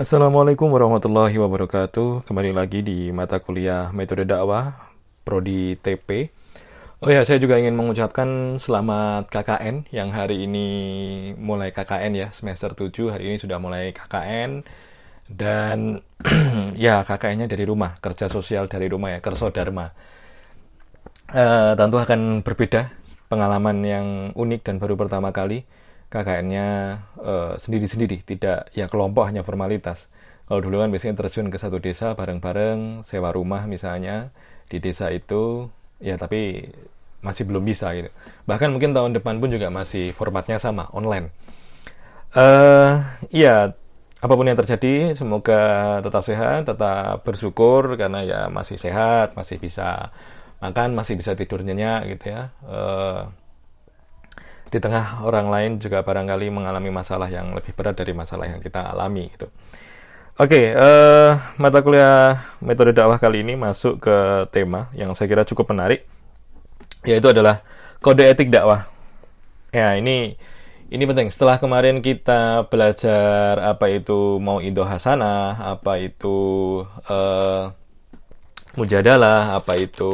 Assalamualaikum warahmatullahi wabarakatuh. Kembali lagi di mata kuliah Metode Dakwah Prodi TP. Oh ya, saya juga ingin mengucapkan selamat KKN yang hari ini mulai KKN ya, semester 7 hari ini sudah mulai KKN dan ya KKN-nya dari rumah, kerja sosial dari rumah ya, Kerso Dharma. Uh, tentu akan berbeda pengalaman yang unik dan baru pertama kali KKN-nya uh, sendiri-sendiri, tidak ya kelompok hanya formalitas. Kalau dulu kan biasanya terjun ke satu desa bareng-bareng, sewa rumah misalnya di desa itu, ya tapi masih belum bisa gitu. Bahkan mungkin tahun depan pun juga masih formatnya sama, online. Uh, ya, apa pun yang terjadi, semoga tetap sehat, tetap bersyukur karena ya masih sehat, masih bisa makan, masih bisa tidur nyenyak gitu ya. Uh, di tengah orang lain juga barangkali mengalami masalah yang lebih berat dari masalah yang kita alami gitu. Oke, okay, uh, eh, mata kuliah metode dakwah kali ini masuk ke tema yang saya kira cukup menarik, yaitu adalah kode etik dakwah. Ya, ini ini penting. Setelah kemarin kita belajar apa itu mau indo hasanah, apa itu uh, mujadalah, apa itu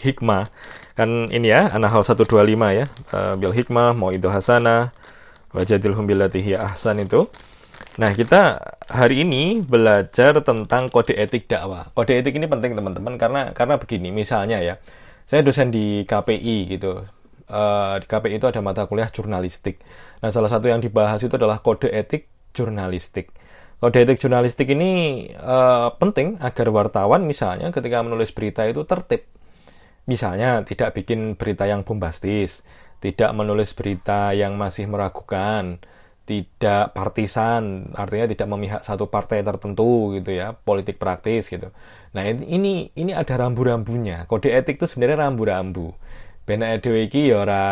hikmah. Kan ini ya, An-Nahl 125 ya. Uh, bil hikmah, mau itu hasana, wajadilhum billatihi ahsan itu. Nah, kita hari ini belajar tentang kode etik dakwah. Kode etik ini penting teman-teman karena karena begini, misalnya ya. Saya dosen di KPI gitu. Uh, di KPI itu ada mata kuliah jurnalistik. Nah, salah satu yang dibahas itu adalah kode etik jurnalistik. Kode etik jurnalistik ini uh, penting agar wartawan misalnya ketika menulis berita itu tertib. Misalnya tidak bikin berita yang bombastis, tidak menulis berita yang masih meragukan, tidak partisan, artinya tidak memihak satu partai tertentu gitu ya, politik praktis gitu. Nah ini ini ada rambu-rambunya. Kode etik itu sebenarnya rambu-rambu benak dhewe iki ya ora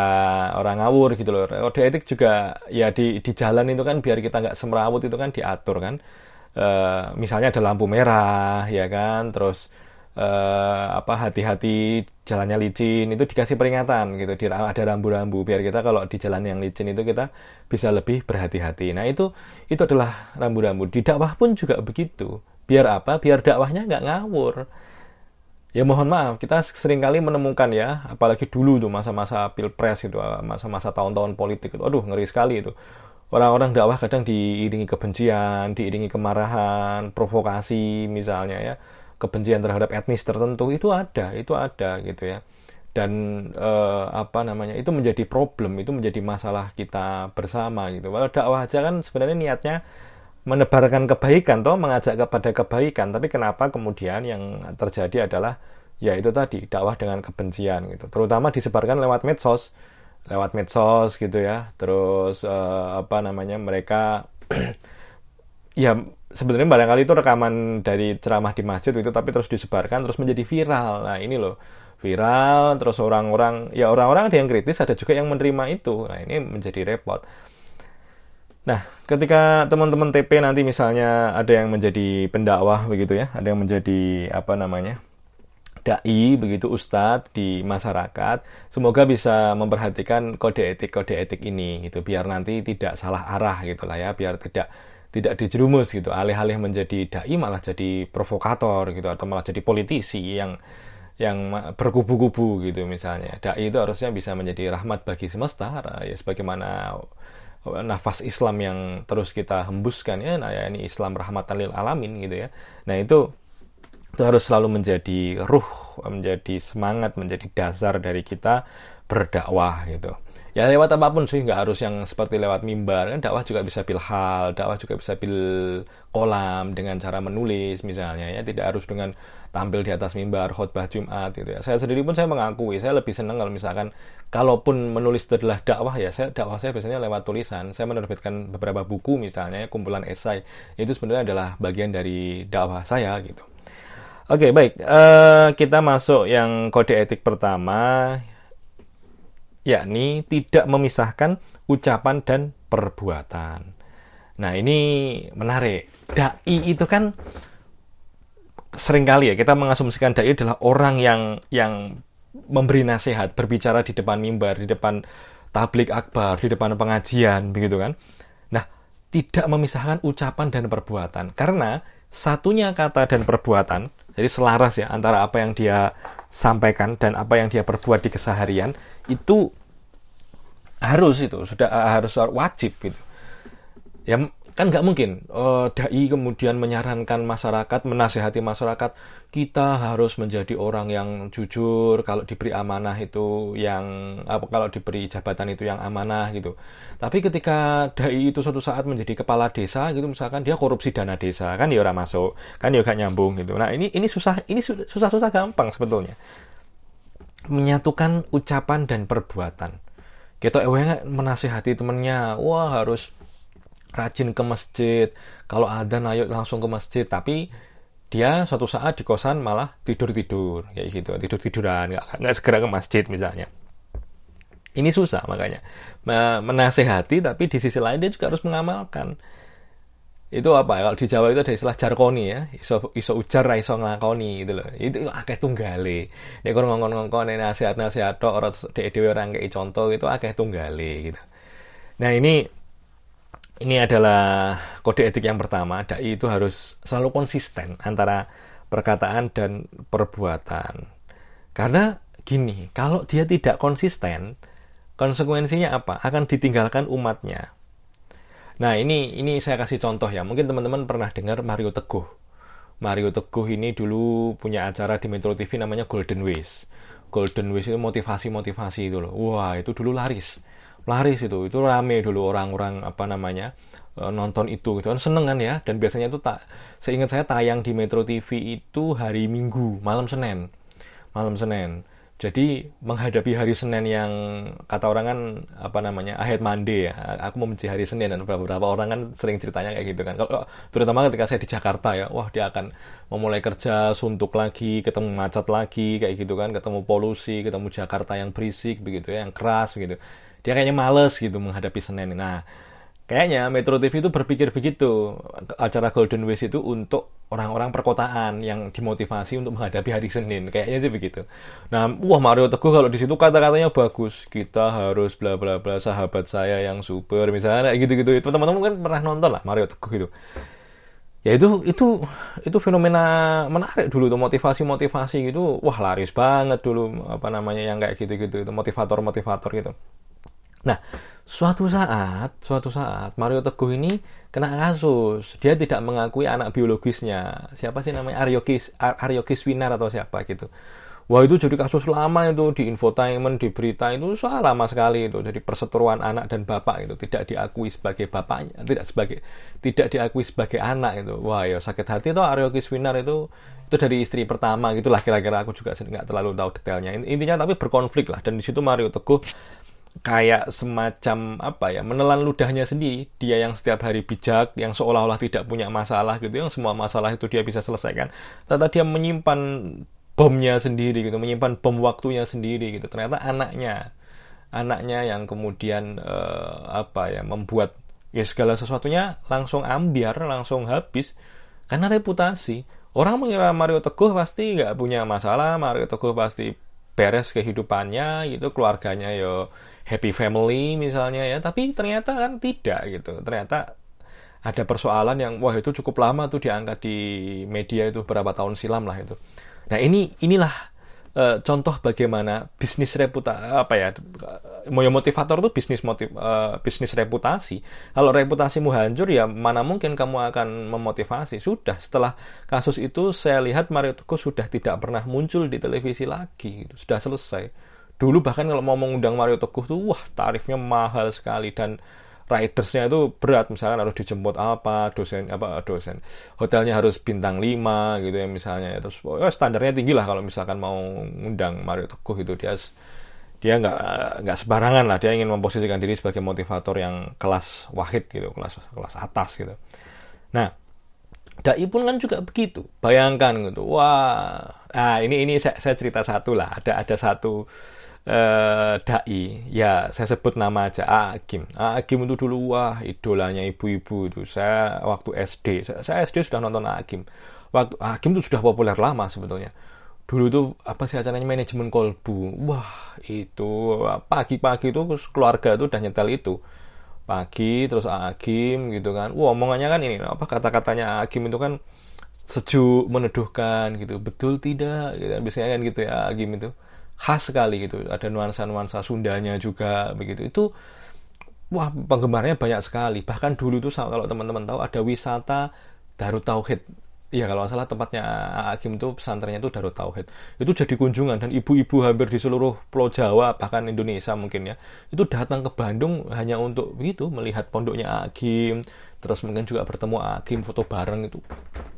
ora ngawur gitu loh. Kode etik juga ya di di jalan itu kan biar kita nggak semrawut itu kan diatur kan. E, misalnya ada lampu merah ya kan, terus e, apa hati-hati jalannya licin itu dikasih peringatan gitu, di, ada rambu-rambu biar kita kalau di jalan yang licin itu kita bisa lebih berhati-hati. Nah itu itu adalah rambu-rambu. Di dakwah pun juga begitu. Biar apa? Biar dakwahnya nggak ngawur ya mohon maaf kita sering kali menemukan ya apalagi dulu tuh masa-masa pilpres gitu masa-masa tahun-tahun politik itu aduh ngeri sekali itu orang-orang dakwah kadang diiringi kebencian diiringi kemarahan provokasi misalnya ya kebencian terhadap etnis tertentu itu ada itu ada gitu ya. Dan eh, apa namanya itu menjadi problem itu menjadi masalah kita bersama gitu. Kalau dakwah aja kan sebenarnya niatnya menebarkan kebaikan toh mengajak kepada kebaikan. Tapi kenapa kemudian yang terjadi adalah ya itu tadi dakwah dengan kebencian gitu. Terutama disebarkan lewat medsos lewat medsos gitu ya. Terus uh, apa namanya mereka ya sebenarnya barangkali itu rekaman dari ceramah di masjid itu tapi terus disebarkan terus menjadi viral nah ini loh viral terus orang-orang ya orang-orang ada yang kritis ada juga yang menerima itu nah ini menjadi repot Nah, ketika teman-teman TP nanti misalnya ada yang menjadi pendakwah begitu ya, ada yang menjadi apa namanya? dai begitu ustadz di masyarakat, semoga bisa memperhatikan kode etik kode etik ini gitu biar nanti tidak salah arah gitu lah ya, biar tidak tidak dijerumus gitu, alih-alih menjadi dai malah jadi provokator gitu atau malah jadi politisi yang yang berkubu-kubu gitu misalnya. Dai itu harusnya bisa menjadi rahmat bagi semesta ya sebagaimana nafas Islam yang terus kita hembuskan ya nah ya ini Islam rahmatan lil alamin gitu ya. Nah itu itu harus selalu menjadi ruh menjadi semangat menjadi dasar dari kita berdakwah gitu ya lewat apa pun sih nggak harus yang seperti lewat mimbar. Kan dakwah juga bisa bil hal dakwah juga bisa bil kolam dengan cara menulis misalnya ya. Tidak harus dengan tampil di atas mimbar khutbah Jumat gitu ya. Saya sendiri pun saya mengakui saya lebih senang kalau misalkan kalaupun menulis itu adalah dakwah ya saya dakwah saya biasanya lewat tulisan. Saya menerbitkan beberapa buku misalnya ya, kumpulan esai. Itu sebenarnya adalah bagian dari dakwah saya gitu. Oke okay, baik. Uh, kita masuk yang kode etik pertama yakni tidak memisahkan ucapan dan perbuatan. Nah, ini menarik. Dai itu kan sering kali ya kita mengasumsikan dai adalah orang yang yang memberi nasihat, berbicara di depan mimbar, di depan tablik akbar, di depan pengajian, begitu kan. Nah, tidak memisahkan ucapan dan perbuatan karena satunya kata dan perbuatan jadi selaras ya antara apa yang dia sampaikan dan apa yang dia perbuat di keseharian itu harus itu sudah harus wajib gitu. Ya kan nggak mungkin uh, dai kemudian menyarankan masyarakat menasehati masyarakat kita harus menjadi orang yang jujur kalau diberi amanah itu yang apa kalau diberi jabatan itu yang amanah gitu. Tapi ketika dai itu suatu saat menjadi kepala desa gitu misalkan dia korupsi dana desa kan ya orang masuk kan ya gak nyambung gitu. Nah ini ini susah ini susah susah gampang sebetulnya menyatukan ucapan dan perbuatan. Kita ewe menasehati temennya wah harus rajin ke masjid. Kalau ada ayo langsung ke masjid. Tapi dia suatu saat di kosan malah tidur tidur kayak gitu. Tidur tiduran nggak segera ke masjid misalnya. Ini susah makanya. Menasehati tapi di sisi lain dia juga harus mengamalkan itu apa kalau di Jawa itu ada istilah jarkoni ya iso iso ujar iso nglakoni gitu loh itu akeh tunggale nek kon ngongkon-ngongkon nasihat-nasihat tok ora dhewe orang kayak contoh itu akeh tunggale gitu nah ini ini adalah kode etik yang pertama. Dai itu harus selalu konsisten antara perkataan dan perbuatan. Karena gini, kalau dia tidak konsisten, konsekuensinya apa? Akan ditinggalkan umatnya. Nah, ini ini saya kasih contoh ya. Mungkin teman-teman pernah dengar Mario Teguh. Mario Teguh ini dulu punya acara di Metro TV namanya Golden Ways. Golden Ways itu motivasi-motivasi itu loh. Wah, itu dulu laris laris itu itu rame dulu orang-orang apa namanya e, nonton itu gitu kan seneng kan ya dan biasanya itu tak seingat saya tayang di Metro TV itu hari Minggu malam Senin malam Senin jadi menghadapi hari Senin yang kata orang kan apa namanya ahead Monday ya. Aku membenci hari Senin dan beberapa orang kan sering ceritanya kayak gitu kan. Kalau terutama ketika saya di Jakarta ya wah dia akan memulai kerja suntuk lagi ketemu macet lagi kayak gitu kan. Ketemu polusi ketemu Jakarta yang berisik begitu ya yang keras gitu dia kayaknya males gitu menghadapi Senin. Nah, kayaknya Metro TV itu berpikir begitu. Acara Golden Ways itu untuk orang-orang perkotaan yang dimotivasi untuk menghadapi hari Senin. Kayaknya sih begitu. Nah, wah Mario Teguh kalau di situ kata-katanya bagus. Kita harus bla bla bla sahabat saya yang super misalnya gitu-gitu. Itu teman-teman kan pernah nonton lah Mario Teguh itu ya itu itu itu fenomena menarik dulu tuh motivasi motivasi gitu wah laris banget dulu apa namanya yang kayak gitu gitu itu motivator motivator gitu Nah, suatu saat, suatu saat Mario Teguh ini kena kasus. Dia tidak mengakui anak biologisnya. Siapa sih namanya? Aryo Kis, Aryo Kiswinar atau siapa gitu. Wah itu jadi kasus lama itu di infotainment, di berita itu soal lama sekali itu. Jadi perseteruan anak dan bapak itu tidak diakui sebagai bapaknya, tidak sebagai tidak diakui sebagai anak itu. Wah ya sakit hati tuh Aryo Kiswinar itu itu dari istri pertama gitulah kira-kira aku juga nggak terlalu tahu detailnya. Intinya tapi berkonflik lah dan di situ Mario Teguh kayak semacam apa ya menelan ludahnya sendiri. Dia yang setiap hari bijak yang seolah-olah tidak punya masalah gitu yang semua masalah itu dia bisa selesaikan. Ternyata dia menyimpan bomnya sendiri gitu menyimpan bom waktunya sendiri gitu. Ternyata anaknya anaknya yang kemudian uh, apa ya membuat ya segala sesuatunya langsung ambiar langsung habis. Karena reputasi. Orang mengira Mario Teguh pasti nggak punya masalah Mario Teguh pasti beres kehidupannya gitu keluarganya yo happy family misalnya ya tapi ternyata kan tidak gitu. Ternyata ada persoalan yang wah itu cukup lama tuh diangkat di media itu berapa tahun silam lah itu. Nah ini inilah e, contoh bagaimana bisnis reputasi apa ya moyo motivator tuh bisnis motiv e, bisnis reputasi. Kalau reputasimu hancur ya mana mungkin kamu akan memotivasi. Sudah setelah kasus itu saya lihat Mario Teguh sudah tidak pernah muncul di televisi lagi gitu. sudah selesai dulu bahkan kalau mau mengundang Mario Teguh tuh wah tarifnya mahal sekali dan ridersnya itu berat. Misalkan harus dijemput apa dosen apa dosen. Hotelnya harus bintang 5 gitu ya misalnya. Ya. terus oh, standarnya tinggi lah kalau misalkan mau ngundang Mario Teguh itu dia dia nggak nggak sebarangan lah. Dia ingin memposisikan diri sebagai motivator yang kelas wahid gitu kelas kelas atas gitu. Nah Dai pun kan juga begitu. Bayangkan gitu wah ah ini ini saya, saya cerita satu lah. Ada ada satu eh, dai. Ya saya sebut nama aja Agim Agim itu dulu wah idolanya ibu-ibu itu. Saya waktu SD saya, SD sudah nonton Agim waktu Agim itu sudah populer lama sebetulnya. Dulu itu apa sih acaranya manajemen kolbu. Wah itu pagi-pagi itu keluarga itu udah nyetel itu. Pagi terus Agim gitu kan. Wah omongannya kan ini apa kata-katanya Agim itu kan sejuk meneduhkan gitu. Betul tidak? Gitu biasanya kan gitu ya Agim itu khas sekali gitu ada nuansa-nuansa Sundanya juga begitu itu wah penggemarnya banyak sekali bahkan dulu tuh kalau teman-teman tahu ada wisata Darut Tauhid Iya kalau salah tempatnya Hakim itu pesantrennya itu Darut Tauhid. Itu jadi kunjungan dan ibu-ibu hampir di seluruh Pulau Jawa bahkan Indonesia mungkin ya itu datang ke Bandung hanya untuk begitu melihat pondoknya Hakim. Terus mungkin juga bertemu Hakim foto bareng itu.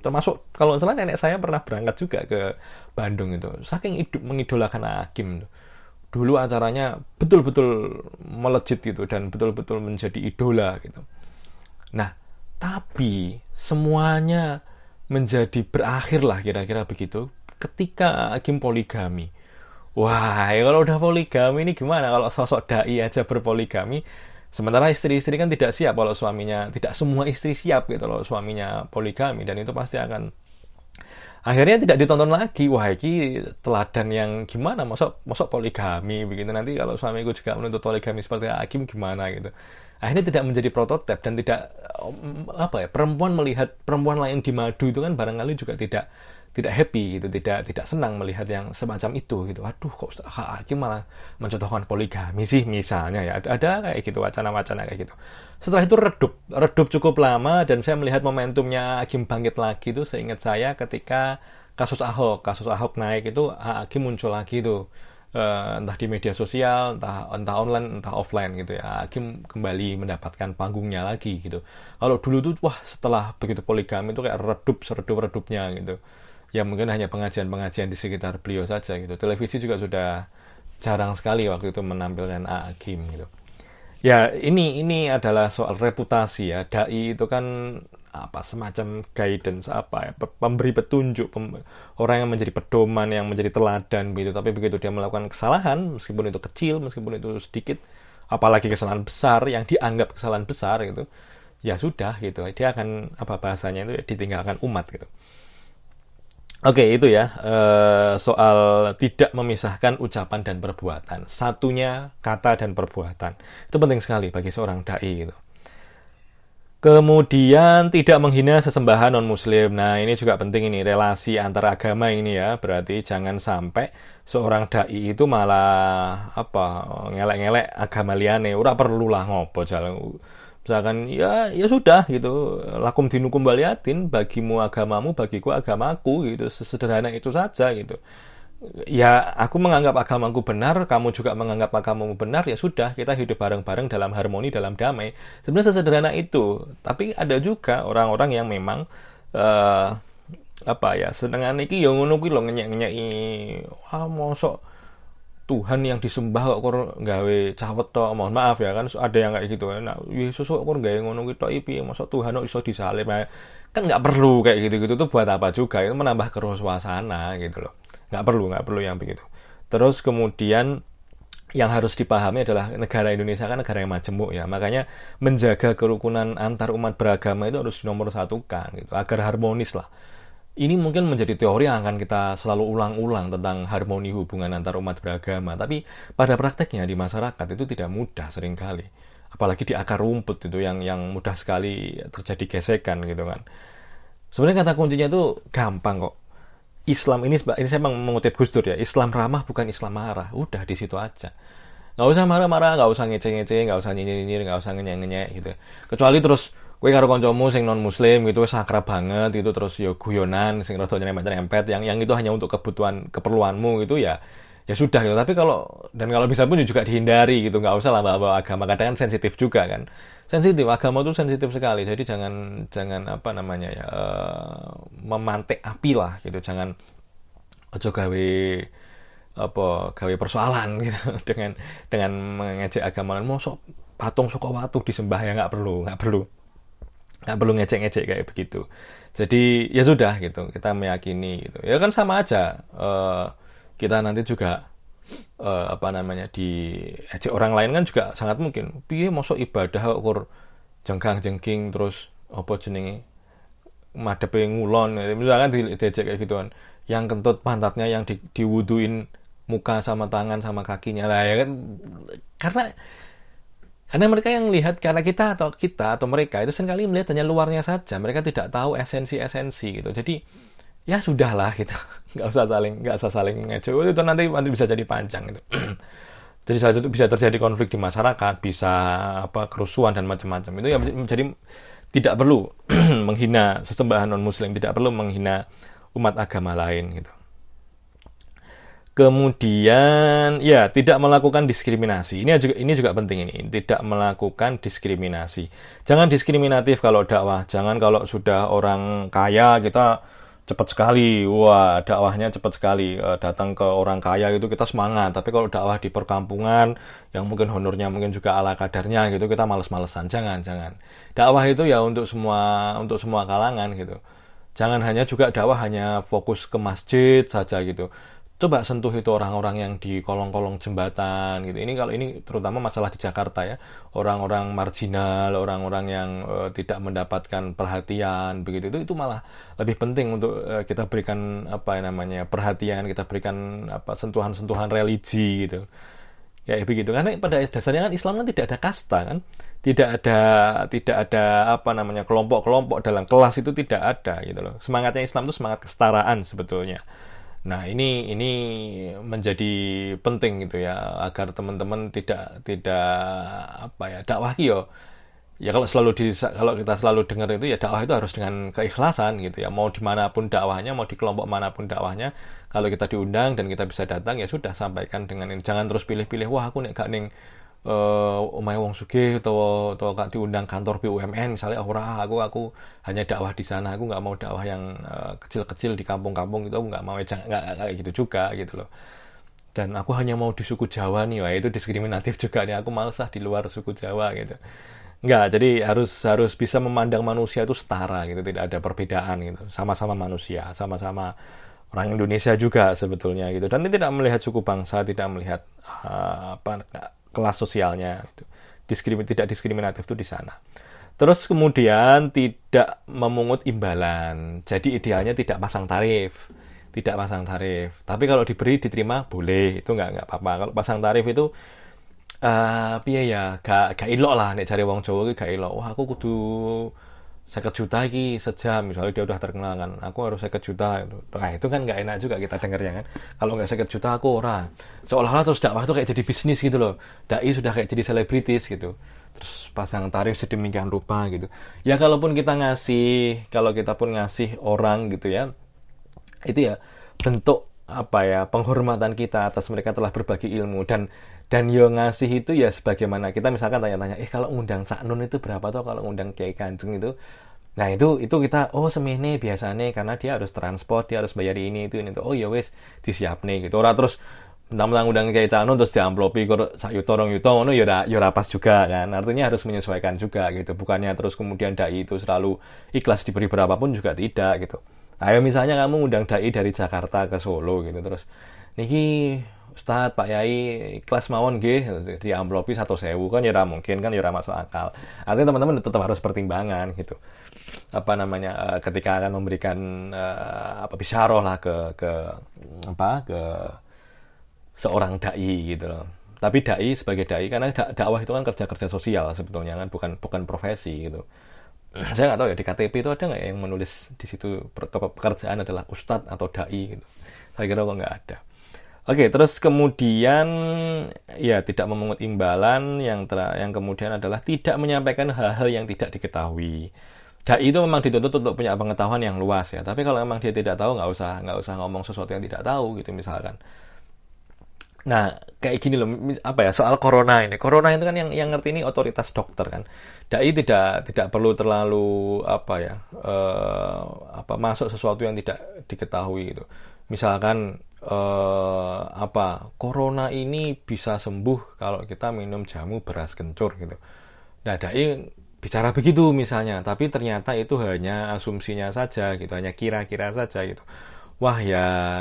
Termasuk kalau salah nenek saya pernah berangkat juga ke Bandung itu. Saking hidup mengidolakan Hakim. Dulu acaranya betul-betul melejit gitu dan betul-betul menjadi idola gitu. Nah, tapi semuanya menjadi berakhir lah kira-kira begitu ketika Hakim poligami. Wah, ya kalau udah poligami ini gimana kalau sosok dai aja berpoligami? Sementara istri-istri kan tidak siap kalau suaminya, tidak semua istri siap gitu kalau suaminya poligami dan itu pasti akan akhirnya tidak ditonton lagi. Wah ini teladan yang gimana? Masuk masuk poligami begitu. Nanti kalau suamiku juga menuntut poligami seperti Hakim gimana gitu? Akhirnya tidak menjadi prototipe dan tidak apa ya perempuan melihat perempuan lain di madu itu kan barangkali juga tidak tidak happy gitu tidak tidak senang melihat yang semacam itu gitu aduh kok hakim malah mencontohkan poligami sih misalnya ya ada, ada kayak gitu wacana-wacana kayak gitu setelah itu redup redup cukup lama dan saya melihat momentumnya hakim bangkit lagi itu seingat saya ketika kasus Ahok kasus Ahok naik itu hakim muncul lagi itu uh, entah di media sosial, entah entah online, entah offline gitu ya. Hakim kembali mendapatkan panggungnya lagi gitu. Kalau dulu tuh wah setelah begitu poligami itu kayak redup seredup-redupnya gitu. Ya mungkin hanya pengajian-pengajian di sekitar beliau saja gitu. Televisi juga sudah jarang sekali waktu itu menampilkan Hakim gitu. Ya ini ini adalah soal reputasi ya. Dai itu kan apa semacam guidance apa ya pemberi petunjuk pem, orang yang menjadi pedoman yang menjadi teladan begitu tapi begitu dia melakukan kesalahan meskipun itu kecil meskipun itu sedikit apalagi kesalahan besar yang dianggap kesalahan besar gitu ya sudah gitu dia akan apa bahasanya itu ditinggalkan umat gitu Oke itu ya eh, soal tidak memisahkan ucapan dan perbuatan satunya kata dan perbuatan itu penting sekali bagi seorang dai gitu Kemudian tidak menghina sesembahan non-muslim. Nah, ini juga penting ini relasi antar agama ini ya. Berarti jangan sampai seorang dai itu malah apa ngelek-ngelek agama liane. Ora perlu lah ngopo jalan. Misalkan ya ya sudah gitu. Lakum dinukum baliatin bagimu agamamu, bagiku agamaku gitu. Sesederhana itu saja gitu ya aku menganggap agamaku benar, kamu juga menganggap agamamu benar, ya sudah kita hidup bareng-bareng dalam harmoni, dalam damai. Sebenarnya sesederhana itu. Tapi ada juga orang-orang yang memang uh, apa ya senengan iki yang ngono kuwi lho ngenyek-ngenyeki wah mosok Tuhan yang disembah kok kok gawe cawet to mohon maaf ya kan ada yang kayak gitu. Nah Yesus kok gawe ngono tok piye? Mosok Tuhan kok iso disalib kan nggak perlu kayak gitu-gitu tuh buat apa juga? Itu menambah keruh suasana gitu loh. Nggak perlu nggak perlu yang begitu. Terus kemudian yang harus dipahami adalah negara Indonesia kan negara yang majemuk ya. Makanya menjaga kerukunan antar umat beragama itu harus nomor satukan gitu agar harmonis lah ini mungkin menjadi teori yang akan kita selalu ulang-ulang tentang harmoni hubungan antar umat beragama. Tapi pada prakteknya di masyarakat itu tidak mudah sering kali. Apalagi di akar rumput itu yang yang mudah sekali terjadi gesekan gitu kan. Sebenarnya kata kuncinya itu gampang kok. Islam ini ini saya mengutip Gus Dur ya Islam ramah bukan Islam marah. Udah di situ aja. Nggak usah marah-marah nggak usah ngece-ngece nggak usah nyinyir-nyinyir nggak usah ngenyek-ngenyek gitu. Kecuali terus gue karo koncomu sing non muslim gitu sakrab banget itu terus yo guyonan sing rada nyerempet-nyerempet yang yang itu hanya untuk kebutuhan keperluanmu gitu ya ya sudah gitu. Tapi kalau dan kalau bisa pun juga dihindari gitu nggak usah lah bawa agama. Kadang kan sensitif juga kan. Sensitif agama itu sensitif sekali. Jadi jangan jangan apa namanya ya uh, memantik api lah gitu. Jangan ojo gawe apa gawe persoalan gitu dengan dengan mengejek agama mosok patung soko watu disembah ya nggak perlu nggak perlu nggak perlu ngecek-ngecek kayak begitu. Jadi ya sudah gitu kita meyakini gitu. Ya kan sama aja uh, kita nanti juga uh, apa namanya di ejek orang lain kan juga sangat mungkin. Piye mosok ibadah ukur jengkang jengking terus apa jenenge madepe ngulon. Misalkan di ejek kayak gitu kan yang kentut pantatnya yang di, diwuduin muka sama tangan sama kakinya. Lah ya kan karena Karena mereka yang melihat karena kita atau kita atau mereka itu sering kali melihat hanya luarnya saja. Mereka tidak tahu esensi-esensi gitu. Jadi ya sudahlah gitu. nggak usah saling nggak usah saling ngejo. Itu nanti nanti bisa jadi panjang gitu. jadi saat itu bisa terjadi konflik di masyarakat, bisa apa kerusuhan dan macam-macam. Itu yang menjadi tidak perlu menghina sesembahan non muslim, tidak perlu menghina umat agama lain gitu. Kemudian ya tidak melakukan diskriminasi. Ini juga ini juga penting ini, tidak melakukan diskriminasi. Jangan diskriminatif kalau dakwah. Jangan kalau sudah orang kaya kita cepat sekali. Wah, dakwahnya cepat sekali. E, datang ke orang kaya itu kita semangat. Tapi kalau dakwah di perkampungan yang mungkin honornya mungkin juga ala kadarnya gitu kita males-malesan. Jangan, jangan. Dakwah itu ya untuk semua untuk semua kalangan gitu. Jangan hanya juga dakwah hanya fokus ke masjid saja gitu coba sentuh itu orang-orang yang di kolong-kolong jembatan gitu. Ini kalau ini terutama masalah di Jakarta ya, orang-orang marginal, orang-orang yang uh, tidak mendapatkan perhatian begitu itu itu malah lebih penting untuk uh, kita berikan apa namanya perhatian, kita berikan apa sentuhan-sentuhan religi gitu. Ya begitu karena pada dasarnya kan Islam kan tidak ada kasta kan, tidak ada tidak ada apa namanya kelompok-kelompok dalam kelas itu tidak ada gitu loh. Semangatnya Islam itu semangat kesetaraan sebetulnya Nah, ini ini menjadi penting gitu ya agar teman-teman tidak tidak apa ya dakwah yo. Ya kalau selalu di kalau kita selalu dengar itu ya dakwah itu harus dengan keikhlasan gitu ya. Mau di mana pun dakwahnya mau di kelompok mana pun dakwahnya kalau kita diundang dan kita bisa datang ya sudah sampaikan dengan ini. Jangan terus pilih-pilih wah aku nih gak ning uh, omahe wong sugih atau atau gak diundang kantor BUMN misalnya ora aku aku hanya dakwah di sana aku nggak mau dakwah yang uh, kecil-kecil di kampung-kampung itu aku nggak mau nggak kayak gitu juga gitu loh dan aku hanya mau di suku Jawa nih wah itu diskriminatif juga nih aku males di luar suku Jawa gitu Enggak, jadi harus harus bisa memandang manusia itu setara gitu, tidak ada perbedaan gitu. Sama-sama manusia, sama-sama orang Indonesia juga sebetulnya gitu. Dan tidak melihat suku bangsa, tidak melihat uh, apa kelas sosialnya itu diskrimin tidak diskriminatif itu di sana. Terus kemudian tidak memungut imbalan. Jadi idealnya tidak pasang tarif. Tidak pasang tarif. Tapi kalau diberi diterima boleh. Itu nggak nggak apa-apa. Kalau pasang tarif itu uh, piye ya? Gak gak ilok lah. Nek cari wong Jawa gak ilok wah aku kudu seket juta lagi sejam misalnya dia udah terkenal kan aku harus seket juta. Nah itu kan nggak enak juga kita dengarnya kan. Kalau nggak seket juta aku orang seolah-olah terus dakwah itu kayak jadi bisnis gitu loh. Dai sudah kayak jadi selebritis gitu. Terus pasang tarif sedemikian rupa gitu. Ya kalaupun kita ngasih kalau kita pun ngasih orang gitu ya itu ya bentuk apa ya penghormatan kita atas mereka telah berbagi ilmu. Dan dan yo ngasih itu ya sebagaimana kita misalkan tanya-tanya eh kalau ngundang Cak Nun itu berapa tuh kalau ngundang Kiai Kanjeng itu? Nah itu itu kita oh semene biasanya karena dia harus transport dia harus bayar ini itu ini itu. Oh ya wes disiap nih gitu. Orang terus tentang undang Kiai Cak Nun terus diamplopi kok sak yuto rong yuto ngono ya ya pas juga kan. Artinya harus menyesuaikan juga gitu. Bukannya terus kemudian dai itu selalu ikhlas diberi berapapun juga tidak gitu ayo misalnya kamu undang dai dari Jakarta ke Solo gitu terus niki Ustadz, Pak Yai, kelas mawon G, di amplopi satu sewu kan ya mungkin kan ya masuk akal. Artinya teman-teman tetap harus pertimbangan gitu. Apa namanya uh, ketika akan memberikan uh, apa bisaroh lah ke ke apa ke seorang dai gitu loh. Tapi dai sebagai dai karena dakwah itu kan kerja-kerja sosial sebetulnya kan bukan bukan profesi gitu. Saya nggak tahu ya di KTP itu ada nggak yang menulis di situ pekerjaan adalah ustadz atau dai gitu. Saya kira kok nggak ada. Oke, terus kemudian ya tidak memungut imbalan yang ter, yang kemudian adalah tidak menyampaikan hal-hal yang tidak diketahui. Dai itu memang dituntut untuk punya pengetahuan yang luas ya, tapi kalau memang dia tidak tahu nggak usah nggak usah ngomong sesuatu yang tidak tahu gitu misalkan. Nah, kayak gini loh, apa ya soal corona ini. Corona itu kan yang yang ngerti ini otoritas dokter kan. Dai tidak tidak perlu terlalu apa ya uh, apa masuk sesuatu yang tidak diketahui itu. Misalkan uh, apa corona ini bisa sembuh kalau kita minum jamu beras kencur gitu. Nah, dai bicara begitu misalnya, tapi ternyata itu hanya asumsinya saja gitu, hanya kira-kira saja gitu. Wah ya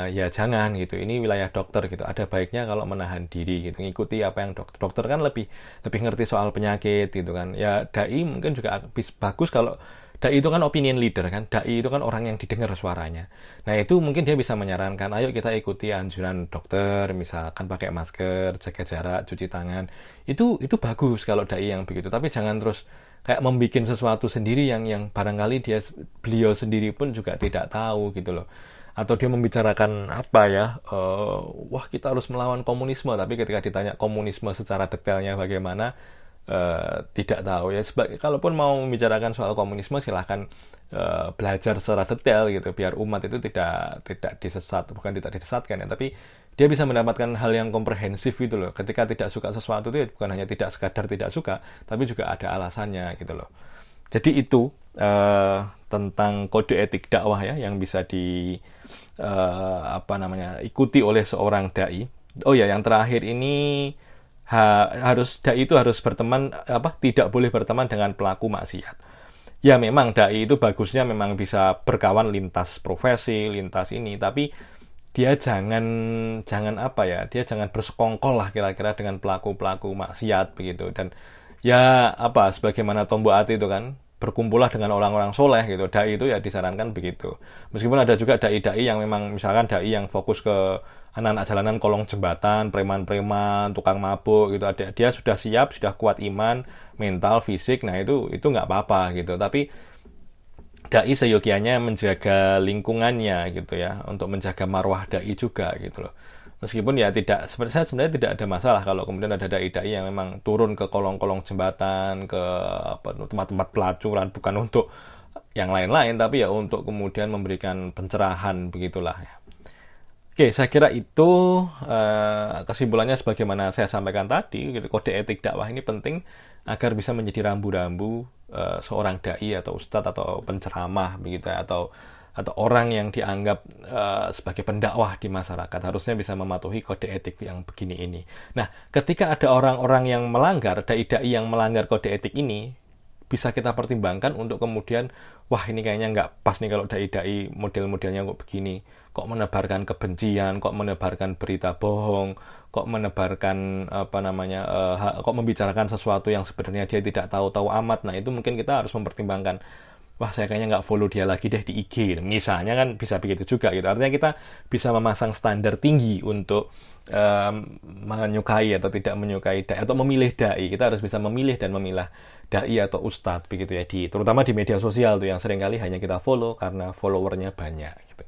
ya jangan gitu. Ini wilayah dokter gitu. Ada baiknya kalau menahan diri gitu, ngikuti apa yang dokter dokter kan lebih lebih ngerti soal penyakit gitu kan. Ya dai mungkin juga bagus kalau dai itu kan opinion leader kan dai itu kan orang yang didengar suaranya nah itu mungkin dia bisa menyarankan ayo kita ikuti anjuran dokter misalkan pakai masker jaga jarak cuci tangan itu itu bagus kalau dai yang begitu tapi jangan terus kayak membuat sesuatu sendiri yang yang barangkali dia beliau sendiri pun juga tidak tahu gitu loh atau dia membicarakan apa ya uh, wah kita harus melawan komunisme. Tapi ketika ditanya komunisme secara detailnya bagaimana uh, tidak tahu ya. Sebagai kalaupun mau membicarakan soal komunisme silahkan uh, belajar secara detail gitu biar umat itu tidak tidak disesat bukan tidak disesatkan ya. Tapi dia bisa mendapatkan hal yang komprehensif gitu loh. Ketika tidak suka sesuatu itu ya bukan hanya tidak sekadar tidak suka tapi juga ada alasannya gitu loh. Jadi itu uh, tentang kode etik dakwah ya yang bisa di uh, apa namanya ikuti oleh seorang dai. Oh ya, yang terakhir ini ha, harus dai itu harus berteman apa tidak boleh berteman dengan pelaku maksiat. Ya memang dai itu bagusnya memang bisa berkawan lintas profesi, lintas ini, tapi dia jangan jangan apa ya, dia jangan bersekongkol lah kira-kira dengan pelaku-pelaku maksiat begitu dan ya apa sebagaimana tombok hati itu kan berkumpullah dengan orang-orang soleh gitu. Dai itu ya disarankan begitu. Meskipun ada juga dai-dai yang memang misalkan dai yang fokus ke anak-anak jalanan kolong jembatan, preman-preman, tukang mabuk gitu. Ada dia sudah siap, sudah kuat iman, mental, fisik. Nah itu itu nggak apa-apa gitu. Tapi dai seyogianya menjaga lingkungannya gitu ya, untuk menjaga marwah dai juga gitu loh meskipun ya tidak sebenarnya sebenarnya tidak ada masalah kalau kemudian ada dai-dai yang memang turun ke kolong-kolong jembatan ke tempat-tempat pelacuran bukan untuk yang lain-lain tapi ya untuk kemudian memberikan pencerahan begitulah ya. Oke, saya kira itu uh, kesimpulannya sebagaimana saya sampaikan tadi, gitu, kode etik dakwah ini penting agar bisa menjadi rambu-rambu uh, seorang dai atau ustadz atau penceramah begitu ya, atau atau orang yang dianggap uh, sebagai pendakwah di masyarakat harusnya bisa mematuhi kode etik yang begini ini. Nah, ketika ada orang-orang yang melanggar, dai-dai yang melanggar kode etik ini, bisa kita pertimbangkan untuk kemudian, wah ini kayaknya nggak pas nih kalau dai-dai model-modelnya kok begini, kok menebarkan kebencian, kok menebarkan berita bohong, kok menebarkan apa namanya, uh, kok membicarakan sesuatu yang sebenarnya dia tidak tahu-tahu amat. Nah itu mungkin kita harus mempertimbangkan wah saya kayaknya nggak follow dia lagi deh di IG misalnya kan bisa begitu juga gitu. Artinya kita bisa memasang standar tinggi untuk um, menyukai atau tidak menyukai dai atau memilih dai. Kita harus bisa memilih dan memilah dai atau ustadz begitu ya di terutama di media sosial tuh yang sering kali hanya kita follow karena followernya banyak gitu.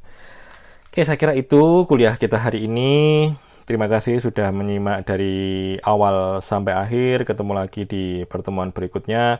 Oke saya kira itu kuliah kita hari ini. Terima kasih sudah menyimak dari awal sampai akhir. Ketemu lagi di pertemuan berikutnya.